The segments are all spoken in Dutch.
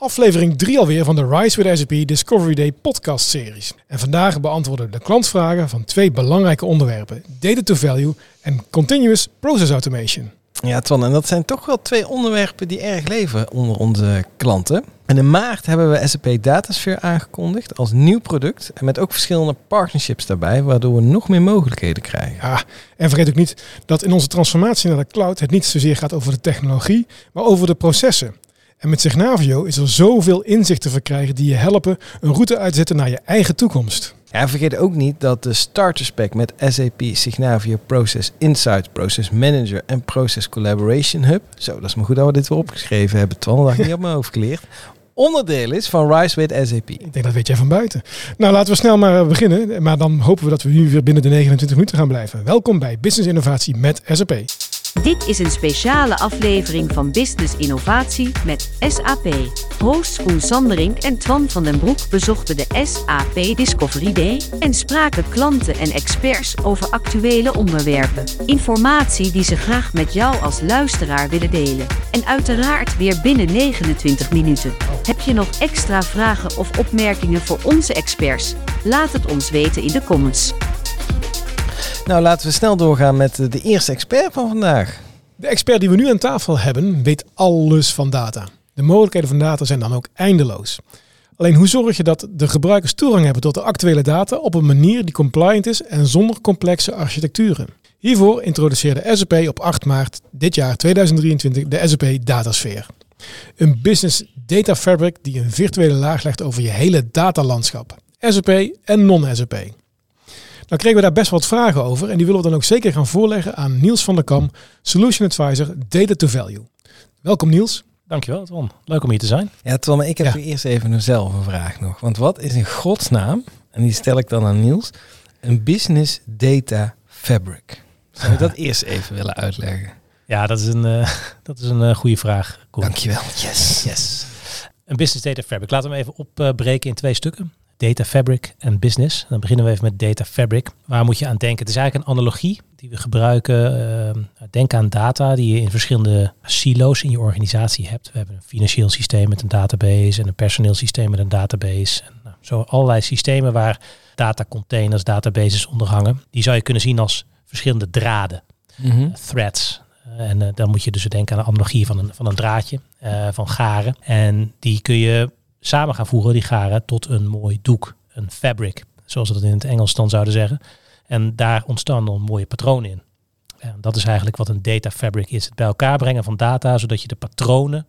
Aflevering 3 alweer van de Rise with SAP Discovery Day podcast series. En vandaag beantwoorden we de klantvragen van twee belangrijke onderwerpen. Data to Value en Continuous Process Automation. Ja, Twan, en dat zijn toch wel twee onderwerpen die erg leven onder onze klanten. En in maart hebben we SAP Datasphere aangekondigd als nieuw product. En met ook verschillende partnerships daarbij, waardoor we nog meer mogelijkheden krijgen. Ja, en vergeet ook niet dat in onze transformatie naar de cloud het niet zozeer gaat over de technologie, maar over de processen. En met Signavio is er zoveel inzicht te verkrijgen die je helpen een route uit te zetten naar je eigen toekomst. Ja, vergeet ook niet dat de starter spec met SAP Signavio Process Insight, Process Manager en Process Collaboration Hub. Zo, dat is maar goed dat we dit weer opgeschreven hebben. Twan, dat ik niet op mijn hoofd geleerd. Onderdeel is van Rise with SAP. Ik denk dat weet jij van buiten. Nou, laten we snel maar beginnen. Maar dan hopen we dat we nu weer binnen de 29 minuten gaan blijven. Welkom bij Business Innovatie met SAP. Dit is een speciale aflevering van Business Innovatie met SAP. Hosts Koen Sanderink en Twan van den Broek bezochten de SAP Discovery Day en spraken klanten en experts over actuele onderwerpen. Informatie die ze graag met jou als luisteraar willen delen. En uiteraard weer binnen 29 minuten. Heb je nog extra vragen of opmerkingen voor onze experts? Laat het ons weten in de comments. Nou, laten we snel doorgaan met eh, de eerste expert van vandaag. De expert die we nu aan tafel hebben, weet alles van data. De mogelijkheden van data zijn dan ook eindeloos. Alleen hoe zorg je dat de gebruikers toegang hebben tot de actuele data op een manier die compliant is en zonder complexe architecturen? Hiervoor introduceerde SAP op 8 maart dit jaar 2023 de SAP Datasphere. Een business data fabric die een virtuele laag legt over je hele datalandschap. SAP en non-SAP. Nou kregen we daar best wat vragen over en die willen we dan ook zeker gaan voorleggen aan Niels van der Kam, Solution Advisor Data to Value. Welkom Niels. Dankjewel Tom, leuk om hier te zijn. Ja Tom, maar ik heb ja. eerst even zelf een vraag nog. Want wat is in godsnaam, en die stel ik dan aan Niels, een business data fabric? Zou je dat eerst even willen uitleggen? Ja, dat is een, uh, dat is een uh, goede vraag. Cool. Dankjewel. Yes. yes. Een business data fabric. Laten we hem even opbreken in twee stukken. Data Fabric en Business. Dan beginnen we even met Data Fabric. Waar moet je aan denken? Het is eigenlijk een analogie die we gebruiken. Uh, denk aan data die je in verschillende silo's in je organisatie hebt. We hebben een financieel systeem met een database en een personeelsysteem met een database. En, nou, zo allerlei systemen waar datacontainers, databases onder hangen. Die zou je kunnen zien als verschillende draden, mm -hmm. threads. En uh, dan moet je dus denken aan de analogie van een, van een draadje, uh, van garen. En die kun je samen gaan voegen, die garen, tot een mooi doek, een fabric, zoals we dat in het Engels dan zouden zeggen. En daar ontstaan dan mooie patronen in. En dat is eigenlijk wat een data fabric is. Het bij elkaar brengen van data, zodat je de patronen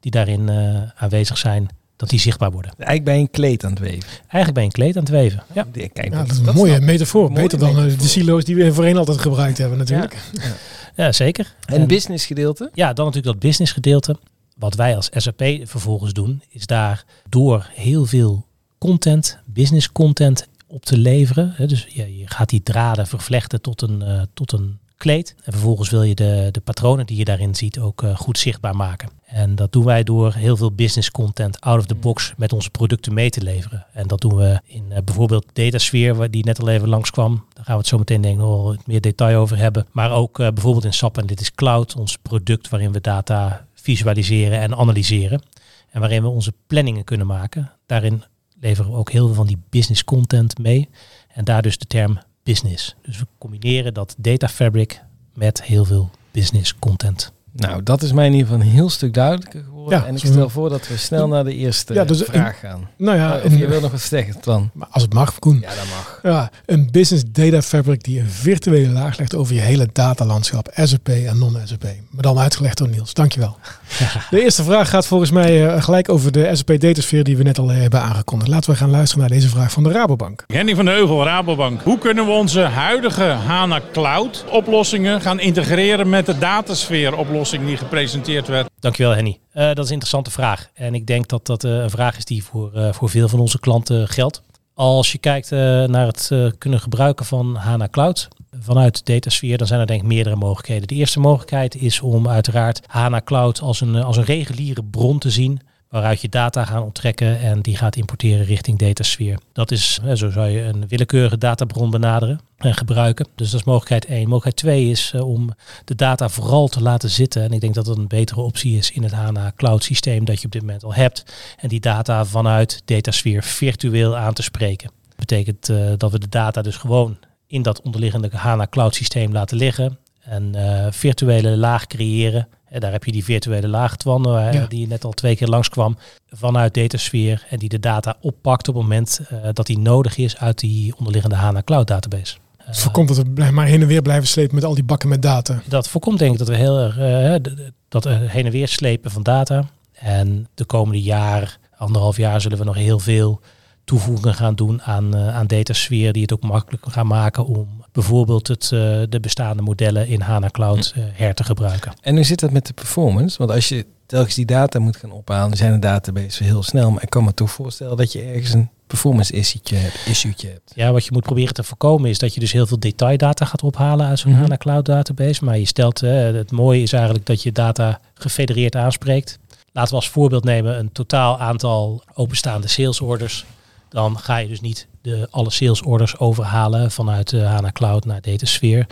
die daarin uh, aanwezig zijn, dat die zichtbaar worden. Eigenlijk bij een kleed aan het weven. Eigenlijk bij een kleed aan het weven. Ja, ja, kijk, ja dat, is een mooie metafoor. Mooie Beter dan metafoor. de silo's die we voorheen altijd gebruikt hebben natuurlijk. Ja, ja zeker. En, en business gedeelte? Ja, dan natuurlijk dat business gedeelte. Wat wij als SAP vervolgens doen, is daar door heel veel content, business content op te leveren. Dus je, je gaat die draden vervlechten tot een, uh, tot een kleed. En vervolgens wil je de, de patronen die je daarin ziet ook uh, goed zichtbaar maken. En dat doen wij door heel veel business content out of the box met onze producten mee te leveren. En dat doen we in uh, bijvoorbeeld Datasphere, die net al even langskwam. Daar gaan we het zo meteen denk ik nog meer detail over hebben. Maar ook bijvoorbeeld in SAP en dit is Cloud, ons product waarin we data visualiseren en analyseren. En waarin we onze planningen kunnen maken. Daarin leveren we ook heel veel van die business content mee. En daar dus de term business. Dus we combineren dat data fabric met heel veel business content. Nou, dat is mij in ieder geval een heel stuk duidelijker geworden. Ja, en ik stel voor dat we snel naar de eerste ja, dus vraag gaan. Nou ja, of je wil nog wat zeggen, dan. Maar als het mag, Koen. Ja, dat mag. Ja, een business data fabric die een virtuele laag legt over je hele datalandschap, SAP en non-SAP. Maar dan uitgelegd door Niels. Dankjewel. De eerste vraag gaat volgens mij uh, gelijk over de SAP datasfeer die we net al hebben aangekondigd. Laten we gaan luisteren naar deze vraag van de Rabobank. Henny van de Heuvel, Rabobank. Hoe kunnen we onze huidige HANA Cloud oplossingen gaan integreren met de datasfeer die gepresenteerd werd? Dankjewel Henny. Uh, dat is een interessante vraag. En ik denk dat dat uh, een vraag is die voor, uh, voor veel van onze klanten geldt. Als je kijkt naar het kunnen gebruiken van HANA Cloud vanuit Datasphere, dan zijn er denk ik meerdere mogelijkheden. De eerste mogelijkheid is om uiteraard HANA Cloud als een, als een reguliere bron te zien waaruit je data gaan onttrekken en die gaat importeren richting DataSphere. Dat is, zo zou je een willekeurige databron benaderen en gebruiken. Dus dat is mogelijkheid 1. Mogelijkheid 2 is eh, om de data vooral te laten zitten. En ik denk dat dat een betere optie is in het HANA Cloud systeem dat je op dit moment al hebt. En die data vanuit DataSphere virtueel aan te spreken. Dat betekent eh, dat we de data dus gewoon in dat onderliggende HANA Cloud systeem laten liggen. En uh, virtuele laag creëren. En daar heb je die virtuele laag, Twan, uh, Ja. die net al twee keer langskwam vanuit Datasphere. En die de data oppakt op het moment uh, dat die nodig is uit die onderliggende HANA Cloud database. Het voorkomt dat we maar heen en weer blijven slepen met al die bakken met data. Dat voorkomt denk ik dat we heel erg eh, d- dat heen en weer slepen van data. En de komende jaar, anderhalf jaar, zullen we nog heel veel toevoegingen gaan doen aan, eh aan datasfeer die het ook makkelijk gaan maken om bijvoorbeeld het, eh, de bestaande modellen in HANA Cloud eh, her te gebruiken. En hoe zit dat met de performance? Want als je telkens die data moet gaan ophalen, zijn de databases heel snel. Maar ik kan me toch voorstellen dat je ergens een performance issue'tje hebt. hebt. Ja, wat je moet proberen te voorkomen is dat je dus heel veel detaildata gaat ophalen uit zo'n Mhm. HANA Cloud database. Maar je stelt, het mooie is eigenlijk dat je data gefedereerd aanspreekt. Laten we als voorbeeld nemen een totaal aantal openstaande sales orders. Dan ga je dus niet de, alle sales orders overhalen vanuit de HANA Cloud naar Datasphere.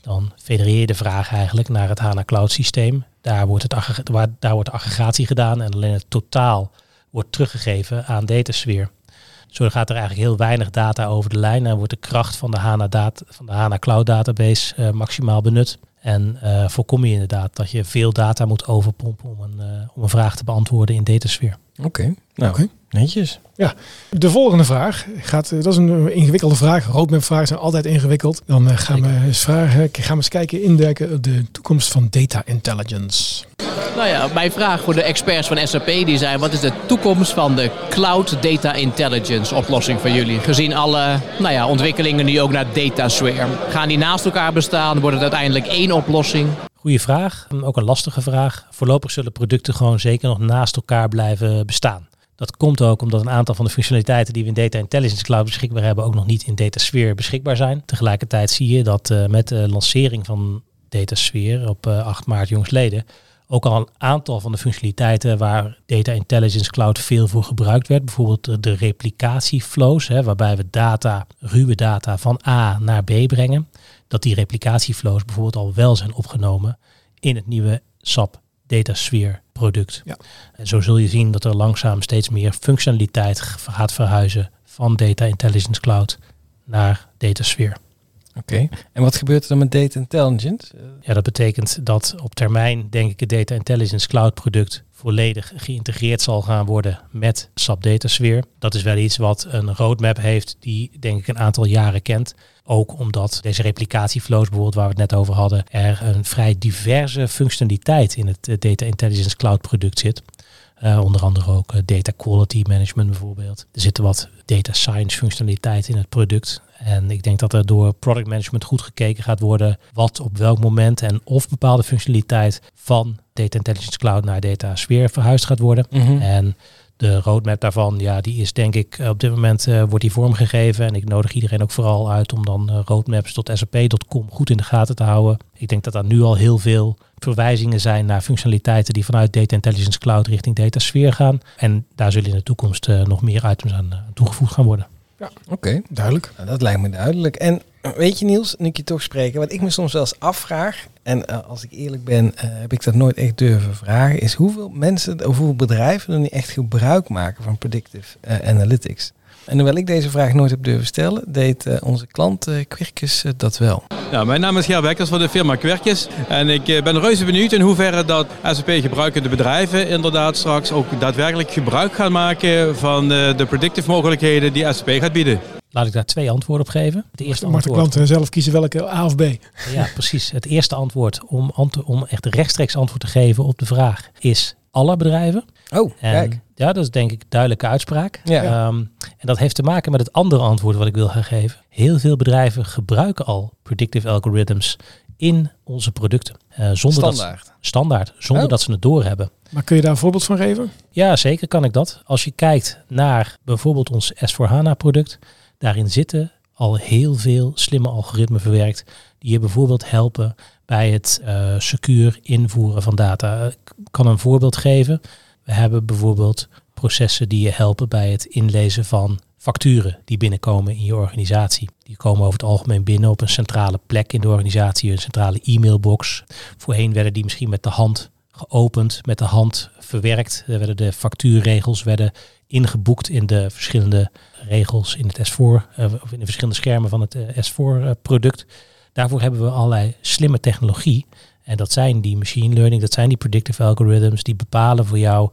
Dan federeer je de vraag eigenlijk naar het HANA Cloud systeem. Daar wordt, het daar wordt de aggregatie gedaan en alleen het totaal wordt teruggegeven aan Datasphere. Zo gaat er eigenlijk heel weinig data over de lijn en wordt de kracht van de HANA, data, van de HANA Cloud database eh, maximaal benut. En eh, voorkom je inderdaad dat je veel data moet overpompen om een, eh, om een vraag te beantwoorden in Datasphere. Oké, nou, Oké. netjes. De volgende vraag gaat, eh, dat is een eh, ingewikkelde vraag. Roadmap-vragen zijn altijd ingewikkeld. Dan eh, gaan, we eens vragen, gaan we eens kijken indekken op de toekomst van data intelligence. Nou ja, mijn vraag voor de experts van SAP die zijn: wat is de toekomst van de cloud data intelligence oplossing van jullie? Gezien alle nou ja, ontwikkelingen nu ook naar DataSphere. Gaan die naast elkaar bestaan? Wordt het uiteindelijk één oplossing? Goeie vraag, ook een lastige vraag. Voorlopig zullen producten gewoon zeker nog naast elkaar blijven bestaan. Dat komt ook omdat een aantal van de functionaliteiten die we in Data Intelligence Cloud beschikbaar hebben, ook nog niet in DataSphere beschikbaar zijn. Tegelijkertijd zie je dat eh, met de lancering van DataSphere op eh, 8 maart jongsleden ook al een aantal van de functionaliteiten waar Data Intelligence Cloud veel voor gebruikt werd. Bijvoorbeeld de- de replicatieflows, hè, waarbij we data, ruwe data van A naar B brengen. Dat die replicatieflows bijvoorbeeld al wel zijn opgenomen in het nieuwe SAP DataSphere product. Ja. En zo zul je zien dat er langzaam steeds meer functionaliteit gaat verhuizen van Data Intelligence Cloud naar DataSphere. Oké. En wat gebeurt er dan met data intelligence? Ja, dat betekent dat op termijn, denk ik, het Data Intelligence Cloud product volledig geïntegreerd zal gaan worden met SAP DataSphere. Dat is wel iets wat een roadmap heeft die, denk ik, een aantal jaren kent. Ook omdat deze replicatieflows, bijvoorbeeld waar we het net over hadden, er een vrij diverse functionaliteit in het Data Intelligence Cloud product zit. Eh, onder andere ook eh, data quality management bijvoorbeeld. Er zitten wat data science functionaliteit in het product. En ik denk dat er door product management goed gekeken gaat worden wat op welk moment en of bepaalde functionaliteit van Data Intelligence Cloud naar Data Sphere verhuisd gaat worden. Mhm. En de roadmap daarvan, ja, die is denk ik op dit moment eh, wordt die vormgegeven. En ik nodig iedereen ook vooral uit om dan eh, roadmaps.sap.com goed in de gaten te houden. Ik denk dat daar nu al heel veel verwijzingen zijn naar functionaliteiten die vanuit Data Intelligence Cloud richting Data Sphere gaan. En daar zullen in de toekomst eh, nog meer items aan eh, toegevoegd gaan worden. Oké, Duidelijk. nou, dat lijkt me duidelijk. En eh, weet je Niels, nu ik je toch spreken, wat ik me soms wel eens afvraag, en eh, als ik eerlijk ben, eh, heb ik dat nooit echt durven vragen, is hoeveel mensen of hoeveel bedrijven er nu echt gebruik maken van predictive analytics. En hoewel ik deze vraag nooit heb durven stellen, deed eh, onze klant Quirkus eh, dat wel. Ja, mijn naam is Ger Bekkers van de firma Querkjes. En ik ben reuze benieuwd in hoeverre dat SAP gebruikende bedrijven inderdaad straks ook daadwerkelijk gebruik gaan maken van eh, de predictive mogelijkheden die SAP gaat bieden. Laat ik daar twee antwoorden op geven. Het eerste Mag de antwoord. klant eh, zelf kiezen welke A of B? Ja, precies. Het eerste antwoord om, om echt rechtstreeks antwoord te geven op de vraag is alle bedrijven. Oh, En kijk. ja, dat is denk ik een duidelijke uitspraak. Ja. Ehm, en dat heeft te maken met het andere antwoord wat ik wil gaan geven. Heel veel bedrijven gebruiken al predictive algorithms in onze producten. Eh, zonder Dat, Standaard. ze- standaard, zonder Oh. dat ze het doorhebben. Maar kun je daar een voorbeeld van geven? Ja, zeker kan ik dat. Als je kijkt naar bijvoorbeeld ons S4HANA product, daarin zitten al heel veel slimme algoritmen verwerkt die je bijvoorbeeld helpen bij het eh, secuur invoeren van data. Ik kan een voorbeeld geven. We hebben bijvoorbeeld processen die je helpen bij het inlezen van facturen die binnenkomen in je organisatie. Die komen over het algemeen binnen op een centrale plek in de organisatie, een centrale e-mailbox. Voorheen werden die misschien met de hand geopend, met de hand verwerkt. Er werden de factuurregels werden ingeboekt in de verschillende regels in het S4 uh, of in de verschillende schermen van het uh, S4 product. Daarvoor hebben we allerlei slimme technologie. En dat zijn die machine learning, dat zijn die predictive algorithms, die bepalen voor jou,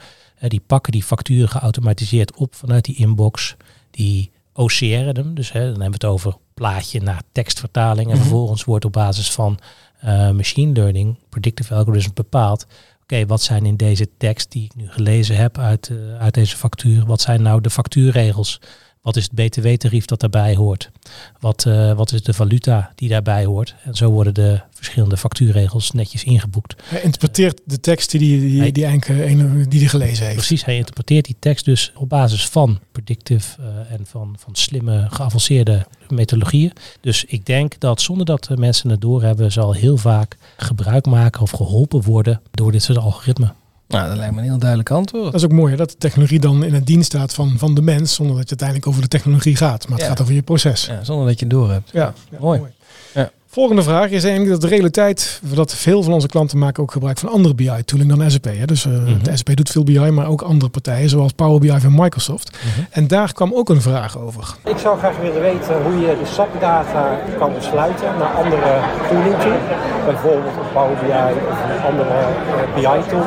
die pakken die facturen geautomatiseerd op vanuit die inbox. Die OCR'en hem, dus hè, dan hebben we het over plaatje naar tekstvertaling. En Mhm. vervolgens wordt op basis van uh, machine learning, predictive algorithms bepaald. Oké, wat zijn in deze tekst die ik nu gelezen heb uit, uh, uit deze factuur, wat zijn nou de factuurregels? Wat is het btw-tarief dat daarbij hoort? Wat, uh, wat is de valuta die daarbij hoort? En zo worden de verschillende factuurregels netjes ingeboekt. Hij interpreteert de tekst die die, die, Hij- die, die die gelezen heeft. Precies, hij interpreteert die tekst dus op basis van predictive uh, en van, van slimme, geavanceerde methodologieën. Dus ik denk dat zonder dat de mensen het doorhebben, zal heel vaak gebruik maken of geholpen worden door dit soort algoritmen. Nou, dat lijkt me een heel duidelijk antwoord. Dat is ook mooi hè, dat de technologie dan in het dienst staat van, van de mens, zonder dat je uiteindelijk over de technologie gaat. Maar het Ja. gaat over je proces. Ja, zonder dat je het door hebt. Ja, ja, Mooi. Ja. Volgende vraag is eigenlijk dat de realiteit dat veel van onze klanten maken ook gebruik van andere BI-tooling dan SAP. Hè. Dus uh, Mhm. de SAP doet veel BI, maar ook andere partijen zoals Power BI van Microsoft. Mhm. En daar kwam ook een vraag over. Ik zou graag willen weten hoe je de SAP-data kan ontsluiten naar andere tooling toe. Bijvoorbeeld een Power BI of een andere uh, BI-tool.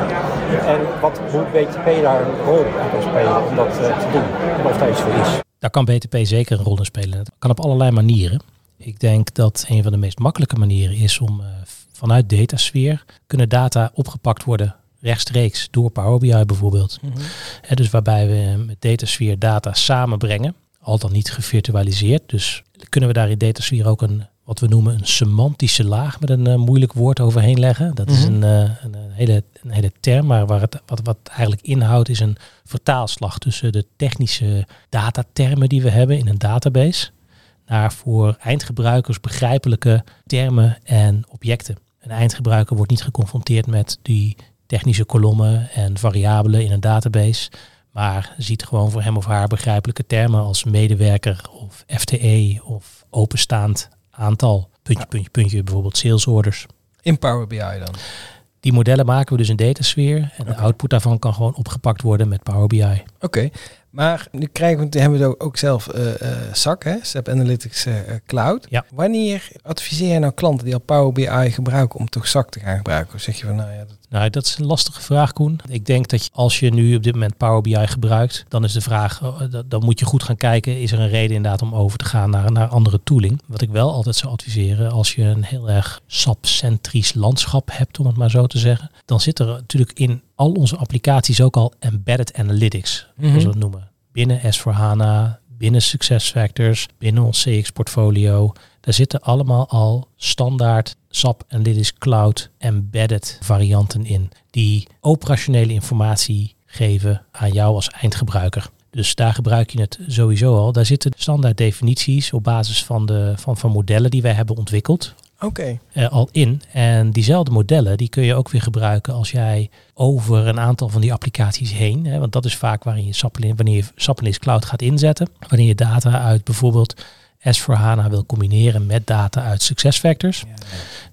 En wat, hoe BTP daar een rol in kan spelen om dat uh, te doen. En of daar iets voor is. Daar kan BTP zeker een rol in spelen. Dat kan op allerlei manieren. Ik denk dat een van de meest makkelijke manieren is om uh, vanuit datasfeer kunnen data opgepakt worden rechtstreeks door Power BI bijvoorbeeld. Mhm. He, dus waarbij we met datasfeer data samenbrengen, al dan niet gevirtualiseerd. Dus kunnen we daar in datasfeer ook een wat we noemen een semantische laag met een uh, moeilijk woord overheen leggen. Dat mm -hmm. is een, uh, een, een, hele, een hele term, maar waar het, wat, wat eigenlijk inhoudt is een vertaalslag tussen de technische datatermen die we hebben in een database naar voor eindgebruikers begrijpelijke termen en objecten. Een eindgebruiker wordt niet geconfronteerd met die technische kolommen en variabelen in een database, maar ziet gewoon voor hem of haar begrijpelijke termen als medewerker of FTE of openstaand aantal. Puntje, puntje, puntje, bijvoorbeeld sales orders. In Power BI dan? Die modellen maken we dus in datasfeer en okay. de output daarvan kan gewoon opgepakt worden met Power BI. Oké, okay. Maar nu krijgen we, hebben we ook zelf uh, uh, SAC, hè? SAP Analytics uh, Cloud. Ja. Wanneer adviseer je nou klanten die al Power BI gebruiken om toch SAC te gaan gebruiken? Of zeg je van nou ja, dat... Nou, dat is een lastige vraag, Koen. Ik denk dat je, als je nu op dit moment Power BI gebruikt, dan is de vraag, dan moet je goed gaan kijken, is er een reden inderdaad om over te gaan naar, naar andere tooling? Wat ik wel altijd zou adviseren, als je een heel erg SAP-centrisch landschap hebt, om het maar zo te zeggen, dan zit er natuurlijk in al onze applicaties ook al embedded analytics, Mhm. zoals we het noemen. Binnen S4HANA, binnen SuccessFactors, binnen ons CX-portfolio. Daar zitten allemaal al standaard SAP Analytics Cloud embedded varianten in. Die operationele informatie geven aan jou als eindgebruiker. Dus daar gebruik je het sowieso al. Daar zitten standaard definities op basis van, de, van, van modellen die wij hebben ontwikkeld. Oké. Okay. Uh, al in. En diezelfde modellen die kun je ook weer gebruiken als jij over een aantal van die applicaties heen. Hè, want dat is vaak waarin je SAP, wanneer je SAP Cloud gaat inzetten. Wanneer je data uit bijvoorbeeld S4HANA wil combineren met data uit SuccessFactors. Ja, ja.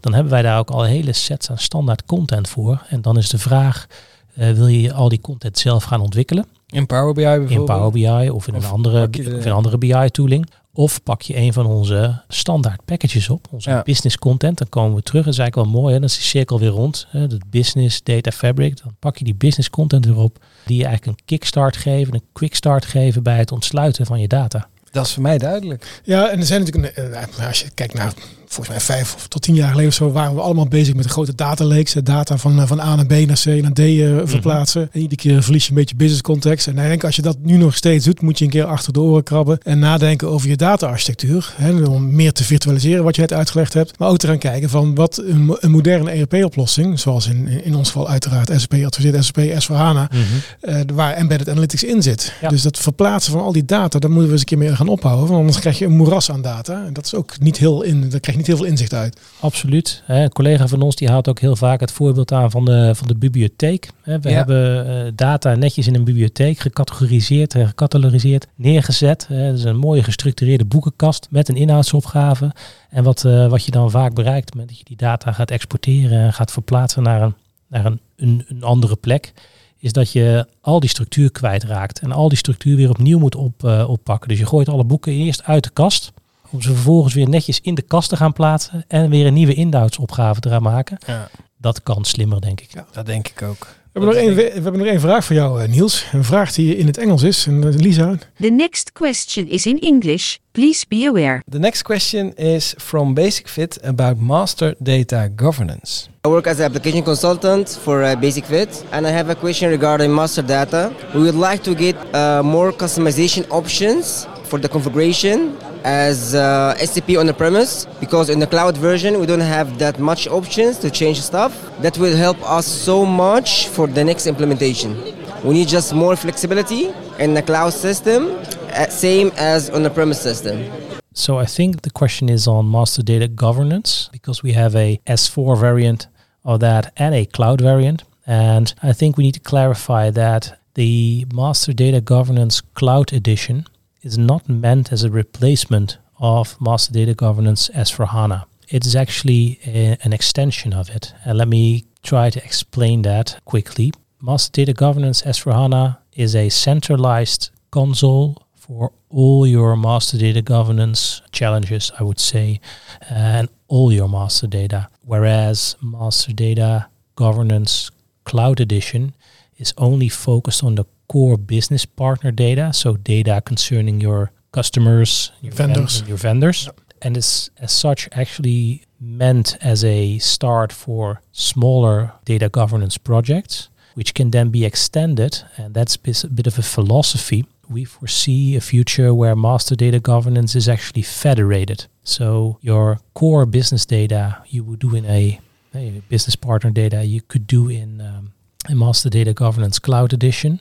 Dan hebben wij daar ook al hele sets aan standaard content voor. En dan is de vraag, uh, wil je al die content zelf gaan ontwikkelen? In Power BI bijvoorbeeld? In Power BI of in, of een, andere, de... of in een andere BI-tooling. Of pak je een van onze standaard packages op, onze ja. business content. Dan komen we terug. Dat is eigenlijk wel mooi. Hè? Dan is die cirkel weer rond. Hè? De business data fabric. Dan pak je die business content erop. Die je eigenlijk een kickstart geven, een quick start geven bij het ontsluiten van je data. Dat is voor mij duidelijk. Ja, en er zijn natuurlijk, een, als je kijkt naar volgens mij vijf tot tien jaar geleden of zo, waren we allemaal bezig met de grote data lakes. Data van, van A naar B naar C naar D uh, verplaatsen. Mm -hmm. En iedere keer verlies je een beetje business context. En ik denk als je dat nu nog steeds doet, moet je een keer achter de oren krabben en nadenken over je data-architectuur. Hè, om meer te virtualiseren wat je net uitgelegd hebt. Maar ook te gaan kijken van wat een, een moderne ERP-oplossing, zoals in, in ons geval uiteraard SAP adviseert SAP S4HANA, mm -hmm. uh, waar embedded analytics in zit. Ja. Dus dat verplaatsen van al die data, daar moeten we eens een keer mee gaan ophouden. Want anders krijg je een moeras aan data. En dat is ook niet heel in, daar krijg je niet heel veel inzicht uit. Absoluut. Hè, Een collega van ons die haalt ook heel vaak het voorbeeld aan van de, van de bibliotheek. Hè, We Ja. hebben eh, data netjes in een bibliotheek gecategoriseerd en gecatalogiseerd, neergezet. Hè. Dat is een mooie gestructureerde boekenkast met een inhoudsopgave. En wat, eh, wat je dan vaak bereikt, moment dat je die data gaat exporteren en gaat verplaatsen naar een, naar een, een, een andere plek, is dat je al die structuur kwijtraakt. En al die structuur weer opnieuw moet op, eh, oppakken. Dus je gooit alle boeken eerst uit de kast. Om ze vervolgens weer netjes in de kast te gaan plaatsen. En weer een nieuwe inhoudsopgave te gaan maken. Ja. Dat kan slimmer, denk ik. Dat denk ik ook. We hebben, nog één, we hebben nog één vraag voor jou, eh, Niels. Een vraag die in het Engels is. En eh, Lisa, The next question is in English. Please be aware. The next question is from Basic Fit about master data governance. I work as an application consultant for uh, Basic Fit, and I have a question regarding master data. We would like to get uh, more customization options for the configuration as uh, SCP on the premise, because in the cloud version we don't have that much options to change stuff. That will help us so much for the next implementation. We need just more flexibility in the cloud system, uh, same as on the premise system. So I think the question is on master data governance because we have a S4 variant of that and a cloud variant. And I think we need to clarify that the master data governance cloud edition is not meant as a replacement of master data governance as for HANA. It is actually a- an extension of it. And let me try to explain that quickly. Master data governance as for HANA is a centralized console for all your master data governance challenges, I would say, and all your master data. Whereas master data governance cloud edition is only focused on the core business partner data, so data concerning your customers, your Vendors. ven- your vendors, and is as such actually meant as a start for smaller data governance projects, which can then be extended. And that's a bit of a philosophy. We foresee a future where master data governance is actually federated. So your core business data you would do in a, a business partner data you could do in um, a master data governance cloud edition,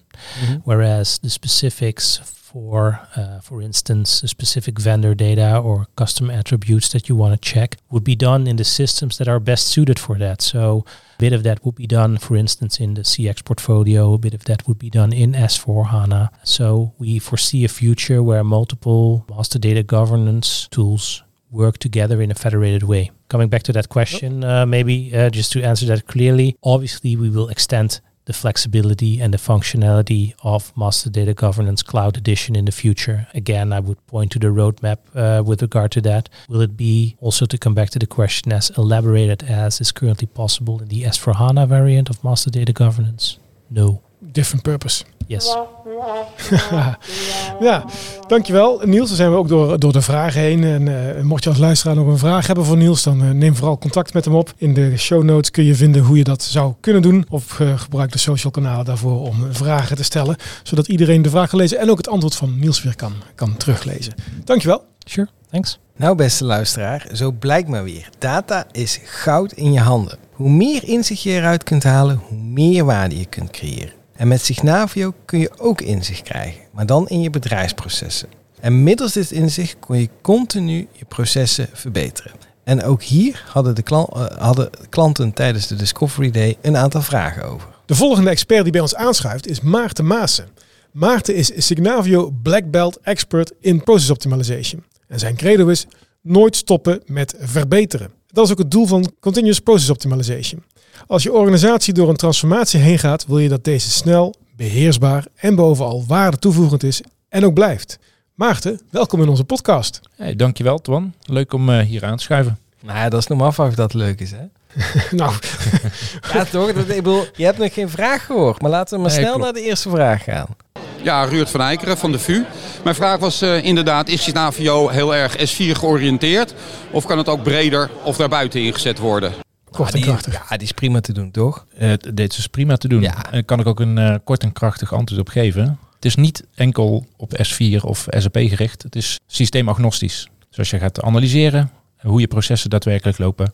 whereas the specifics for, uh, for instance, specific vendor data or custom attributes that you want to check would be done in the systems that are best suited for that. So a bit of that would be done, for instance, in the CX portfolio, a bit of that would be done in S4 HANA. So we foresee a future where multiple master data governance tools work together in a federated way. Coming back to that question, uh, maybe uh, just to answer that clearly, obviously we will extend the flexibility and the functionality of Master Data Governance Cloud Edition in the future. Again, I would point to the roadmap uh, with regard to that. Will it be also to come back to the question as elaborated as is currently possible in the S4HANA variant of Master Data Governance? No. different purpose. Yes. Ja, dankjewel Niels. Dan zijn we ook door, door de vragen heen. En eh, mocht je als luisteraar nog een vraag hebben voor Niels, dan eh, neem vooral contact met hem op. In de show notes kun je vinden hoe je dat zou kunnen doen. Of eh, gebruik de social kanalen daarvoor om vragen te stellen. Zodat iedereen de vraag kan lezen en ook het antwoord van Niels weer kan, kan teruglezen. Dankjewel. Sure. Thanks. Nou, beste luisteraar, zo blijkt maar weer. Data is goud in je handen. Hoe meer inzicht je eruit kunt halen, hoe meer waarde je kunt creëren. En met Signavio kun je ook inzicht krijgen, maar dan in je bedrijfsprocessen. En middels dit inzicht kun je continu je processen verbeteren. En ook hier hadden, de klan- eh, hadden klanten tijdens de Discovery Day een aantal vragen over. De volgende expert die bij ons aanschuift is Maarten Maassen. Maarten is Signavio Black Belt Expert in Process Optimization. En zijn credo is nooit stoppen met verbeteren. Dat is ook het doel van Continuous Process Optimization. Als je organisatie door een transformatie heen gaat, wil je dat deze snel, beheersbaar en bovenal waarde toevoegend is en ook blijft. Maarten, welkom in onze podcast. Hey, dankjewel, Twan. Leuk om eh, hier aan te schuiven. Nou ja, dat is nog maar af of dat leuk is, hè? nou, Ja, toch? Dat, ik bedoel, je hebt nog geen vraag gehoord, maar laten we maar Nee, snel klopt. naar de eerste vraag gaan. Ja, Ruurt van Eikeren van de VU. Mijn vraag was eh, inderdaad, is Signavio heel erg S4 georiënteerd? Of kan het ook breder of daarbuiten ingezet worden? Kort en die, krachtig. ja, die is prima te doen, toch? Eh, dit is prima te doen. Ja. En daar kan ik ook een eh, kort en krachtig antwoord op geven. Het is niet enkel op S4 of SAP gericht. Het is systeemagnostisch. Dus als je gaat analyseren hoe je processen daadwerkelijk lopen,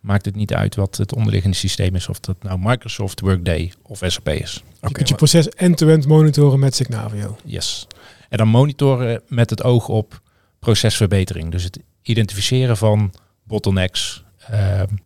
maakt het niet uit wat het onderliggende systeem is. Of dat nou Microsoft, Workday of SAP is. je kunt je proces end-to-end monitoren met Signavio. Yes. En dan monitoren met het oog op procesverbetering. Dus het identificeren van bottlenecks eh,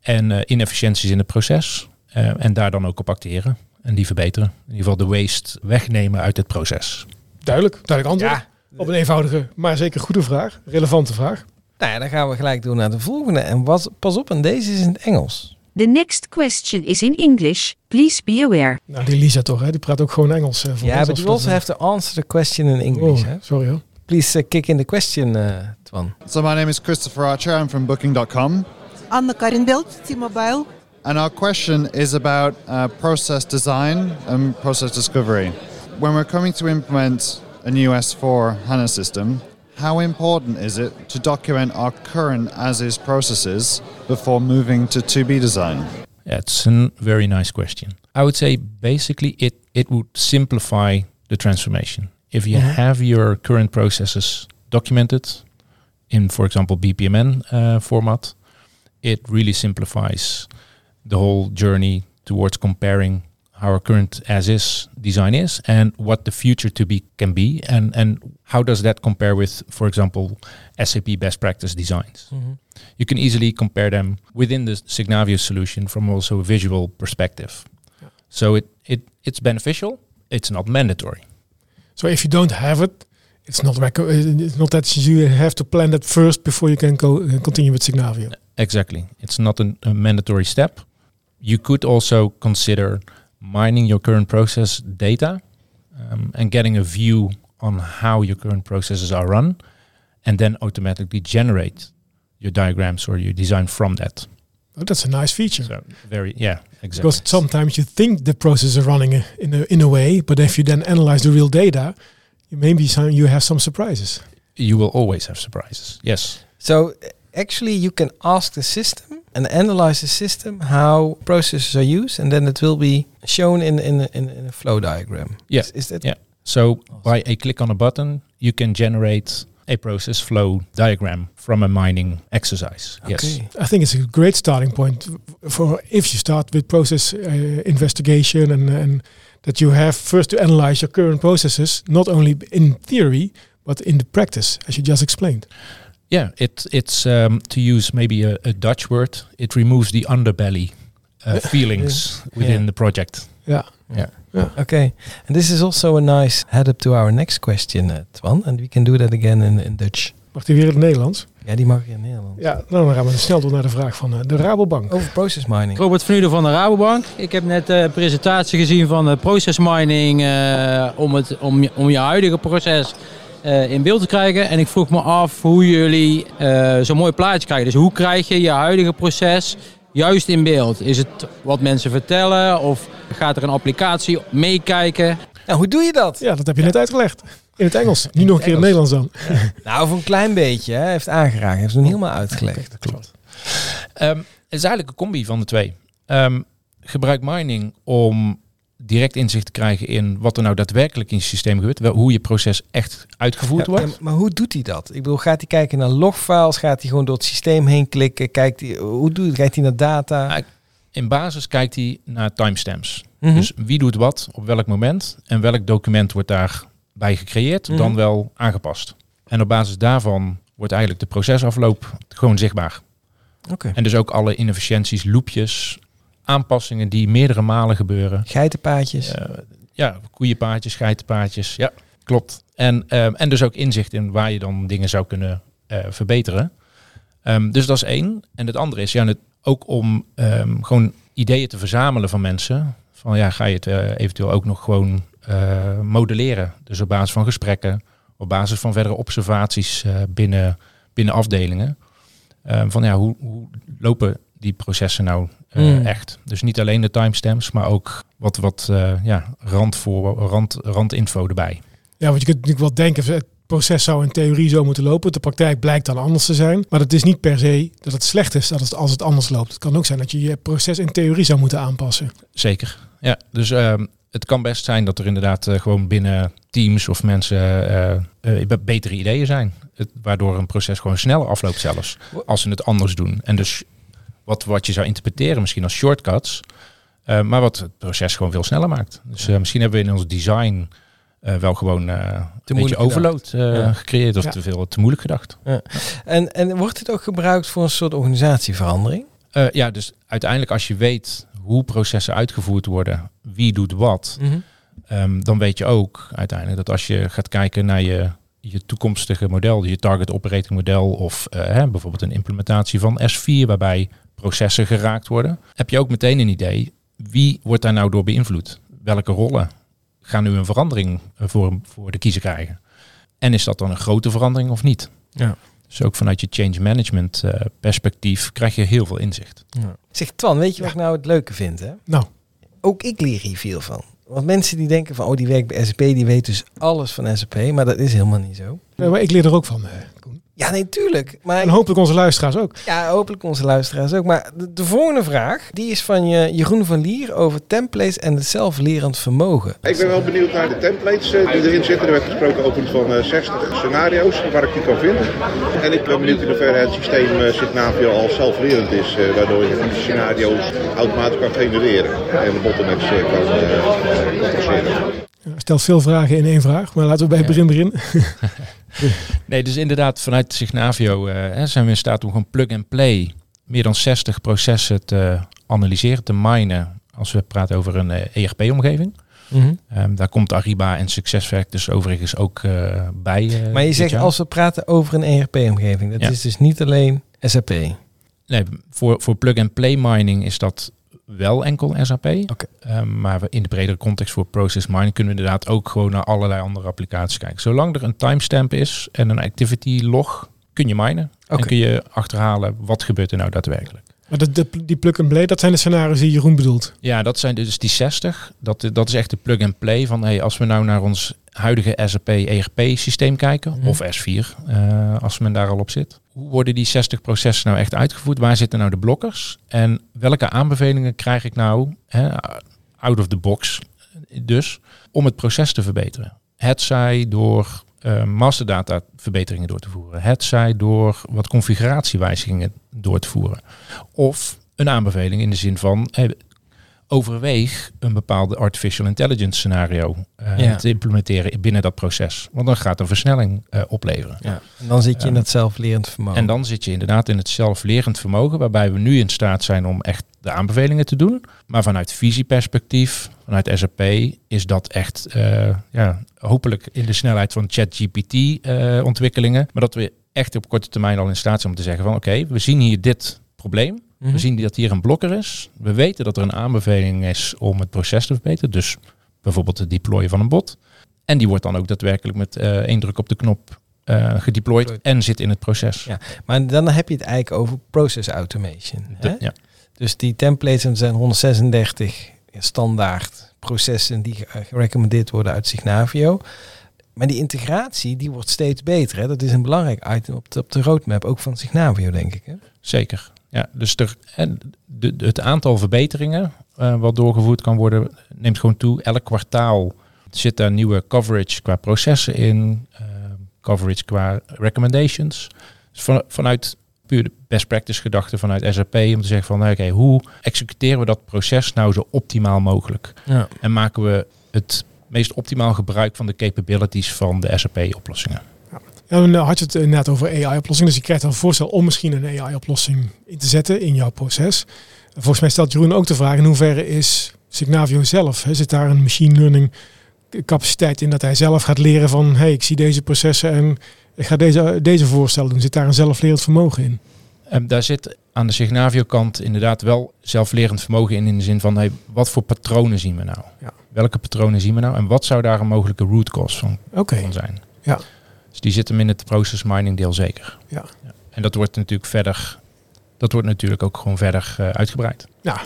en eh, inefficiënties in het proces. Eh, en daar dan ook op acteren en die verbeteren. In ieder geval de waste wegnemen uit het proces. Duidelijk, duidelijk antwoord. Op een eenvoudige, maar zeker goede vraag. Relevante vraag. Nou ja, dan gaan we gelijk door naar de volgende. En was, pas op, en deze is in het Engels. The next question is in English. Please be aware. Nou, die Lisa toch, hè? Die praat ook gewoon Engels. eh, voor Ja, but als you also have to answer the question in English. Oh, hè? sorry hoor. Please uh, kick in the question, uh, Twan. So my name is Christopher Archer. I'm from Booking.com. Anne Karinbelt, T-Mobile. And our question is about uh, process design and process discovery. When we're coming to implement a new S4 HANA system, how important is it to document our current as-is processes before moving to 2B design? That's a very nice question. I would say basically it, it would simplify the transformation. If you Mhm. have your current processes documented in, for example, BPMN uh, format, it really simplifies the whole journey towards comparing how our current as is design is and what the future to be can be and, and how does that compare with, for example, SAP best practice designs Mhm. you can easily compare them within the Signavio solution from also a visual perspective. So it, it it's beneficial. It's not mandatory. So if you don't have it, it's not it's not that you have to plan that first before you can go uh, continue with Signavio. Exactly. It's not an, a mandatory step. You could also consider mining your current process data um, and getting a view on how your current processes are run, and then automatically generate your diagrams or your design from that. Oh, that's a nice feature. So very, yeah, exactly. Because sometimes you think the process is running in a, in a way, but if you then analyze the real data, maybe some, you have some surprises. you will always have surprises. Yes. So actually, you can ask the system and analyze the system how processes are used, and then it will be shown in in in, in a flow diagram. Yeah. Is, is that Yeah. So by a click on a button, you can generate a process flow diagram from a mining exercise. Yes. I think it's a great starting point for if you start with process uh, investigation and, and that you have first to analyze your current processes, not only in theory, but in the practice, as you just explained. Yeah, it it's um, to use maybe a, a Dutch word. It removes the underbelly uh, feelings within Yeah. the project. Yeah. Yeah. Okay, and this is also a nice head up to our next question, uh, Twan, and we can do that again in, in Dutch. Mag die weer in het Nederlands? Ja, die mag ik in Nederland. Ja, nou, dan gaan we snel door naar de vraag van uh, de Rabobank. Over process mining. Robert van Uden van de Rabobank. Ik heb net een presentatie gezien van de process mining eh, om, het, om, je, om je huidige proces eh, in beeld te krijgen. En ik vroeg me af hoe jullie eh, zo'n mooi plaatje krijgen. Dus hoe krijg je je huidige proces juist in beeld? Is het wat mensen vertellen of gaat er een applicatie meekijken? Nou, hoe doe je dat? Ja, dat heb je net uitgelegd. In het Engels. Nu nog een keer in het Nederlands dan. Nou, voor een klein beetje. Hè. Hij heeft aangeraakt. Hij heeft het helemaal uitgelegd. Dat klopt. Ehm, het is eigenlijk een combi van de twee. Ehm, gebruik mining om direct inzicht te krijgen in wat er nou daadwerkelijk in je systeem gebeurt. wel- Hoe je proces echt uitgevoerd Ja, wordt. ja, maar hoe doet hij dat? Ik bedoel, gaat hij kijken naar logfiles? Gaat hij gewoon door het systeem heen klikken? Kijkt hij, hoe doet hij? Kijkt hij naar data? In basis kijkt hij naar timestamps. Mhm. Dus wie doet wat op welk moment en welk document wordt daarbij gecreëerd, Mhm. dan wel aangepast. En op basis daarvan wordt eigenlijk de procesafloop gewoon zichtbaar. Oké. En dus ook alle inefficiënties, loopjes, aanpassingen die meerdere malen gebeuren. Geitenpaadjes. Eh, ja, koeienpaadjes, geitenpaadjes. Ja, klopt. En, ehm, en dus ook inzicht in waar je dan dingen zou kunnen eh, verbeteren. Ehm, dus dat is één. En het andere is ja, het, ook om ehm, gewoon ideeën te verzamelen van mensen. Van ja, ga je het eh, eventueel ook nog gewoon eh, modelleren. Dus op basis van gesprekken, op basis van verdere observaties eh, binnen, binnen afdelingen. Ehm, van ja, hoe, hoe lopen die processen nou eh, Mm. echt? Dus niet alleen de timestamps, maar ook wat, wat eh, ja, randvoor, rand, randinfo erbij. Ja, want je kunt natuurlijk wel denken, het proces zou in theorie zo moeten lopen. De praktijk blijkt dan anders te zijn. Maar het is niet per se dat het slecht is dat het, als het anders loopt. Het kan ook zijn dat je je proces in theorie zou moeten aanpassen. Zeker. Ja, dus ehm, het kan best zijn dat er inderdaad eh, gewoon binnen teams of mensen eh, eh, be- betere ideeën zijn. Het, waardoor een proces gewoon sneller afloopt zelfs. Als ze het anders doen. En dus wat, wat je zou interpreteren misschien als shortcuts. eh, maar wat het proces gewoon veel sneller maakt. Dus eh, misschien hebben we in ons design eh, wel gewoon eh, een beetje moeilijk overload eh, Ja. gecreëerd of Ja. te veel te moeilijk gedacht. Ja. En, en wordt het ook gebruikt voor een soort organisatieverandering? Eh, ja, dus uiteindelijk als je weet hoe processen uitgevoerd worden, wie doet wat, Mhm. ehm, dan weet je ook uiteindelijk dat als je gaat kijken naar je, je toekomstige model, je target operating model of eh, hè, bijvoorbeeld een implementatie van S4 waarbij processen geraakt worden, heb je ook meteen een idee wie wordt daar nou door beïnvloed? Welke rollen gaan nu een verandering eh, voor, voor de kiezer krijgen? En is dat dan een grote verandering of niet? Ja. Dus ook vanuit je change management eh, perspectief krijg je heel veel inzicht. Zeg Twan, weet je wat ik nou het leuke vind? Hè? Nou. Ook ik leer hier veel van. Want mensen die denken van, oh die werkt bij SAP, die weet dus alles van SAP. Maar dat is helemaal niet zo. Nee, maar ik leer er ook van. Eh. Ja, nee, tuurlijk. Maar En hopelijk onze luisteraars ook. Ja, hopelijk onze luisteraars ook. Maar de, de volgende vraag, die is van je, Jeroen van Lier over templates en het zelflerend vermogen. Ik ben wel benieuwd naar de templates eh, die erin zitten. Er werd gesproken over van eh, 60 scenario's waar ik die kan vinden. En ik ben benieuwd in hoeverre het systeem eh, Signavio al zelflerend is. eh, waardoor je die scenario's automatisch kan genereren. En de bottlenecks eh, kan eh, traceren. Ja, Stelt veel vragen in één vraag, maar laten we bij het begin beginnen. Nee, dus inderdaad, vanuit Signavio eh, zijn we in staat om gewoon plug-and-play meer dan 60 processen te analyseren, te minen, als we praten over een eh, ERP-omgeving. Mhm. Ehm, daar komt Ariba en SuccessFactors overigens ook eh, bij. Maar je zegt jaar. als we praten over een ERP-omgeving, dat Ja. is dus niet alleen SAP. Nee, voor, voor plug-and-play mining is dat wel enkel SAP. Ehm, maar in de bredere context voor process mining kunnen we inderdaad ook gewoon naar allerlei andere applicaties kijken. Zolang er een timestamp is en een activity log, kun je minen. En kun je achterhalen wat gebeurt er nou daadwerkelijk. Maar de, de, die plug-and-play, dat zijn de scenario's die Jeroen bedoelt. Ja, dat zijn dus die 60. Dat, dat is echt de plug-and-play van hey, als we nou naar ons huidige SAP ERP-systeem kijken, Mhm. of S4, eh, als men daar al op zit. Hoe worden die 60 processen nou echt uitgevoerd? Waar zitten nou de blokkers? En welke aanbevelingen krijg ik nou hè, out of the box dus om het proces te verbeteren? Het zij door eh, masterdata verbeteringen door te voeren. Het zij door wat configuratiewijzigingen door te voeren. Of een aanbeveling in de zin van overweeg een bepaalde artificial intelligence scenario eh, Ja. te implementeren binnen dat proces. Want dan gaat een versnelling eh, opleveren. Ja. En dan zit je in Ehm, dat zelflerend vermogen. En dan zit je inderdaad in het zelflerend vermogen, waarbij we nu in staat zijn om echt de aanbevelingen te doen. Maar vanuit visieperspectief, vanuit SAP, is dat echt eh, ja, hopelijk in de snelheid van ChatGPT-ontwikkelingen. maar dat we echt op korte termijn al in staat zijn om te zeggen van oké, we zien hier dit probleem. Mhm. We zien dat hier een blokker is. We weten dat er een aanbeveling is om het proces te verbeteren. Dus bijvoorbeeld het deployen van een bot. En die wordt dan ook daadwerkelijk met eh één druk op de knop eh gedeployed en zit in het proces. Ja, maar dan heb je het eigenlijk over process automation. De- hè? ja. Dus die templates zijn 136 standaard processen die ge- gerecommendeerd worden uit Signavio. Maar die integratie die wordt steeds beter. Hè? Dat is een belangrijk item op de, op de roadmap, ook van Signavio, denk ik. Hè? Zeker. Ja, dus er, en de, het aantal verbeteringen eh, wat doorgevoerd kan worden, neemt gewoon toe. Elk kwartaal zit daar nieuwe coverage qua processen in, eh, coverage qua recommendations. Dus van, vanuit puur de best practice gedachte vanuit SAP om te zeggen van nou, oké, hoe executeren we dat proces nou zo optimaal mogelijk? Ja. En maken we het meest optimaal gebruik van de capabilities van de SAP-oplossingen. Dan had je het net over AI-oplossingen. Dus je krijgt dan een voorstel om misschien een AI-oplossing in te zetten in jouw proces. Volgens mij stelt Jeroen ook de vraag in hoeverre is Signavio zelf? Hè? Zit daar een machine learning capaciteit in dat hij zelf gaat leren van hey, ik zie deze processen en ik ga deze, deze voorstellen doen. Zit daar een zelflerend vermogen in? Ehm, daar zit aan de Signavio-kant inderdaad wel zelflerend vermogen in, in de zin van hey, wat voor patronen zien we nou? Welke patronen zien we nou? En wat zou daar een mogelijke root cause van, Oké. van zijn? Ja. Dus die zit hem in het process mining deel zeker. Ja. En dat wordt natuurlijk verder, dat wordt natuurlijk ook gewoon verder eh, uitgebreid. Ja,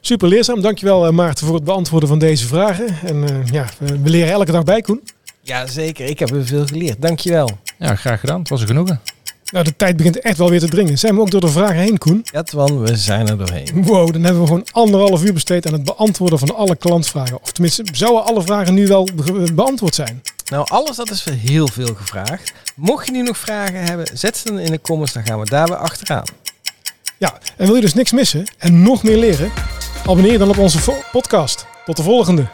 super leerzaam. Dankjewel eh, Maarten voor het beantwoorden van deze vragen. En eh, ja, we, we leren elke dag bij Koen. Ja, zeker. Ik heb er veel geleerd. Dankjewel. Ja, graag gedaan. Het was een genoegen. Nou, de tijd begint echt wel weer te dringen. Zijn we ook door de vragen heen, Koen? Ja, Twan, we zijn er doorheen. Wow, dan hebben we gewoon anderhalf uur besteed aan het beantwoorden van alle klantvragen. Of tenminste, zouden alle vragen nu wel be- beantwoord zijn? Nou, alles dat is heel veel gevraagd. Mocht je nu nog vragen hebben, zet ze dan in de comments. Dan gaan we daar weer achteraan. Ja, en wil je dus niks missen en nog meer leren? Abonneer dan op onze podcast. Tot de volgende.